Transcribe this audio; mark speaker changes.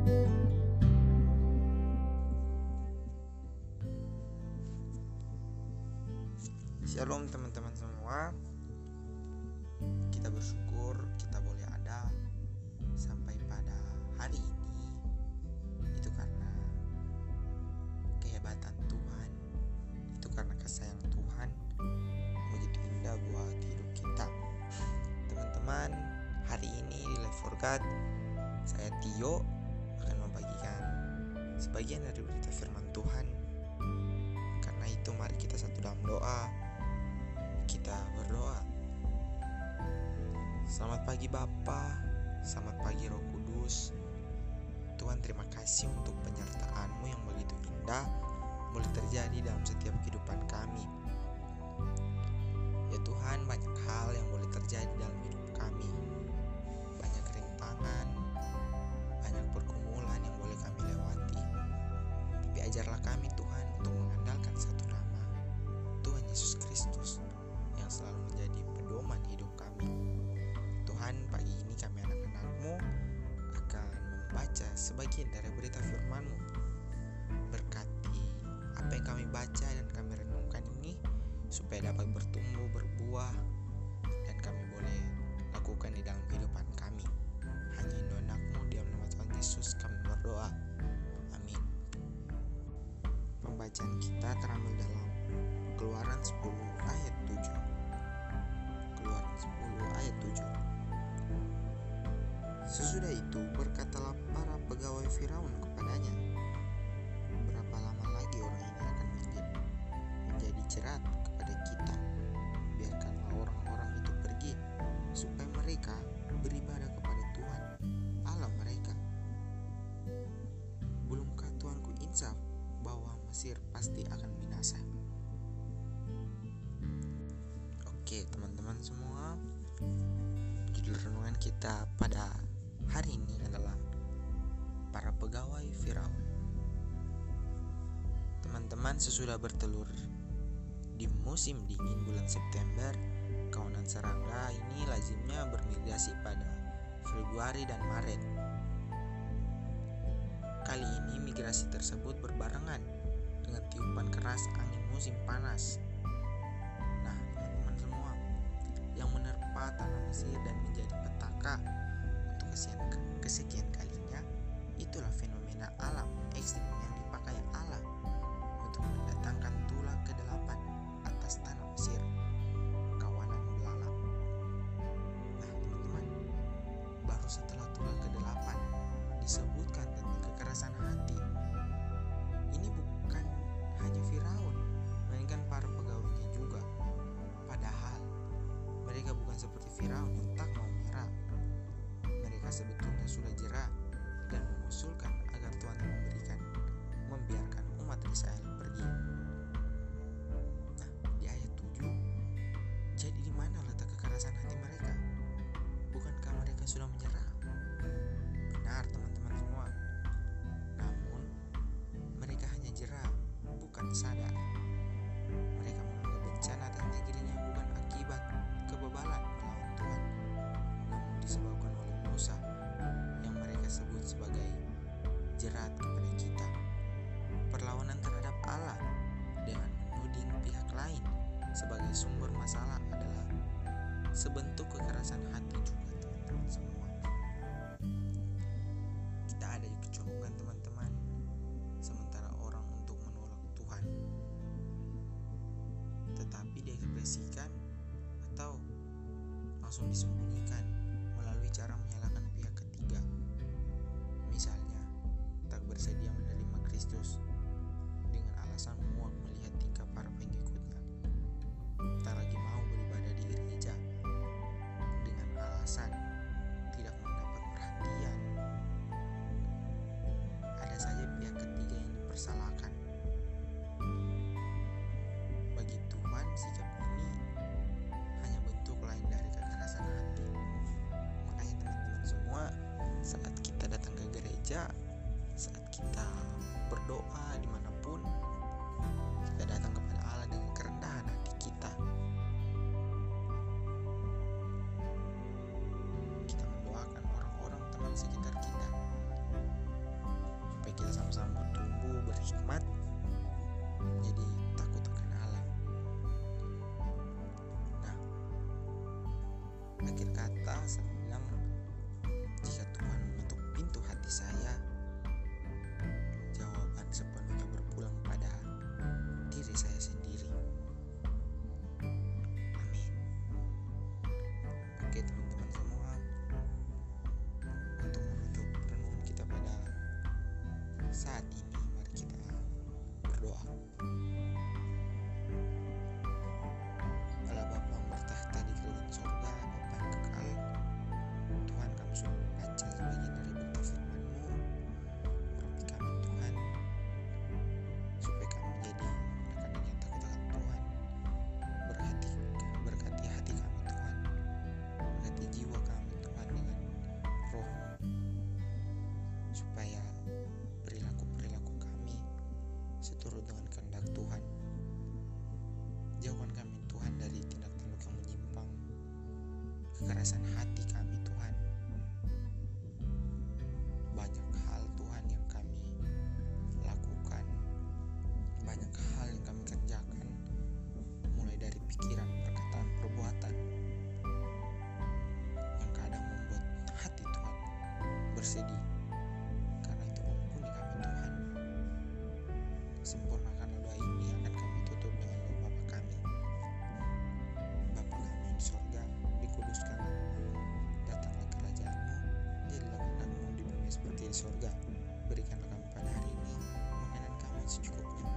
Speaker 1: Shalom teman-teman semua. Kita bersyukur kita boleh ada sampai pada hari ini. Itu karena kehebatan Tuhan. Itu karena kesayang Tuhan Begitu indah buat hidup kita. Teman-teman hari ini di Life for God Saya Tio sebagian dari berita firman Tuhan Karena itu mari kita satu dalam doa kita berdoa. Selamat pagi Bapa, selamat pagi Roh Kudus. Tuhan terima kasih untuk penyertaan-Mu yang begitu indah boleh terjadi dalam setiap kehidupan kami. Ya Tuhan, banyak hal yang boleh terjadi dalam ajarlah kami Tuhan untuk mengandalkan satu nama, Tuhan Yesus Kristus yang selalu menjadi pedoman hidup kami. Tuhan, pagi ini kami anak-anakmu akan membaca sebagian dari berita firman-Mu. Berkati apa yang kami baca dan kami renungkan ini supaya dapat bertumbuh, berbuah, dan kami boleh lakukan di dalam kehidupan kami. Hanya anakmu dalam nama Tuhan Yesus kami berdoa. Pembacaan kita terambil dalam Keluaran 10 ayat 7 Keluaran 10 ayat 7 Sesudah itu berkatalah para pegawai Firaun Sesudah bertelur di musim dingin bulan September Kawanan serangga ini lazimnya bermigrasi pada Februari dan Maret. Kali ini migrasi tersebut berbarengan dengan tiupan keras angin musim panas. Nah, teman-teman semua, yang menerpa tanah Mesir dan menjadi petaka untuk kesekian, kesekian kalinya, itulah fenomena alam ekstrim yang dipakai Allah mendatangkan tulah ke-8 atas tanah Mesir, kawanan belalang. Nah, teman-teman, baru setelah tulah ke-8 disebutkan tentang kekerasan hati. Ini bukan hanya Firaun, melainkan para pegawainya juga. Padahal mereka bukan seperti Firaun yang tak mau menyerah. Mereka sebetulnya sebagai sumber masalah adalah sebentuk kekerasan hati juga teman-teman semua. Kita ada di kecolongan teman-teman, sementara orang untuk menolak Tuhan. Tetapi diekspresikan atau langsung disembunyikan saat kita datang ke gereja, saat kita berdoa di mana pun, kita datang kepada Allah dengan kerendahan hati kita. Kita mendoakan orang-orang teman sekitar kita. supaya kita sama-sama bertumbuh berhikmat jadi takut akan Allah nah akhir kata saya jawaban sepenuhnya berpulang pada diri saya sendiri. Amin. Oke teman-teman seturut dengan kehendak Tuhan. Jauhkan kami Tuhan dari tindak tanduk yang menyimpang. Kekerasan hati kami Tuhan. Banyak hal Tuhan yang kami lakukan. Banyak hal yang kami kerjakan. Mulai dari pikiran perkataan perbuatan. Yang kadang membuat hati Tuhan bersedih seperti di sorga berikanlah kami pada hari ini makanan kami secukupnya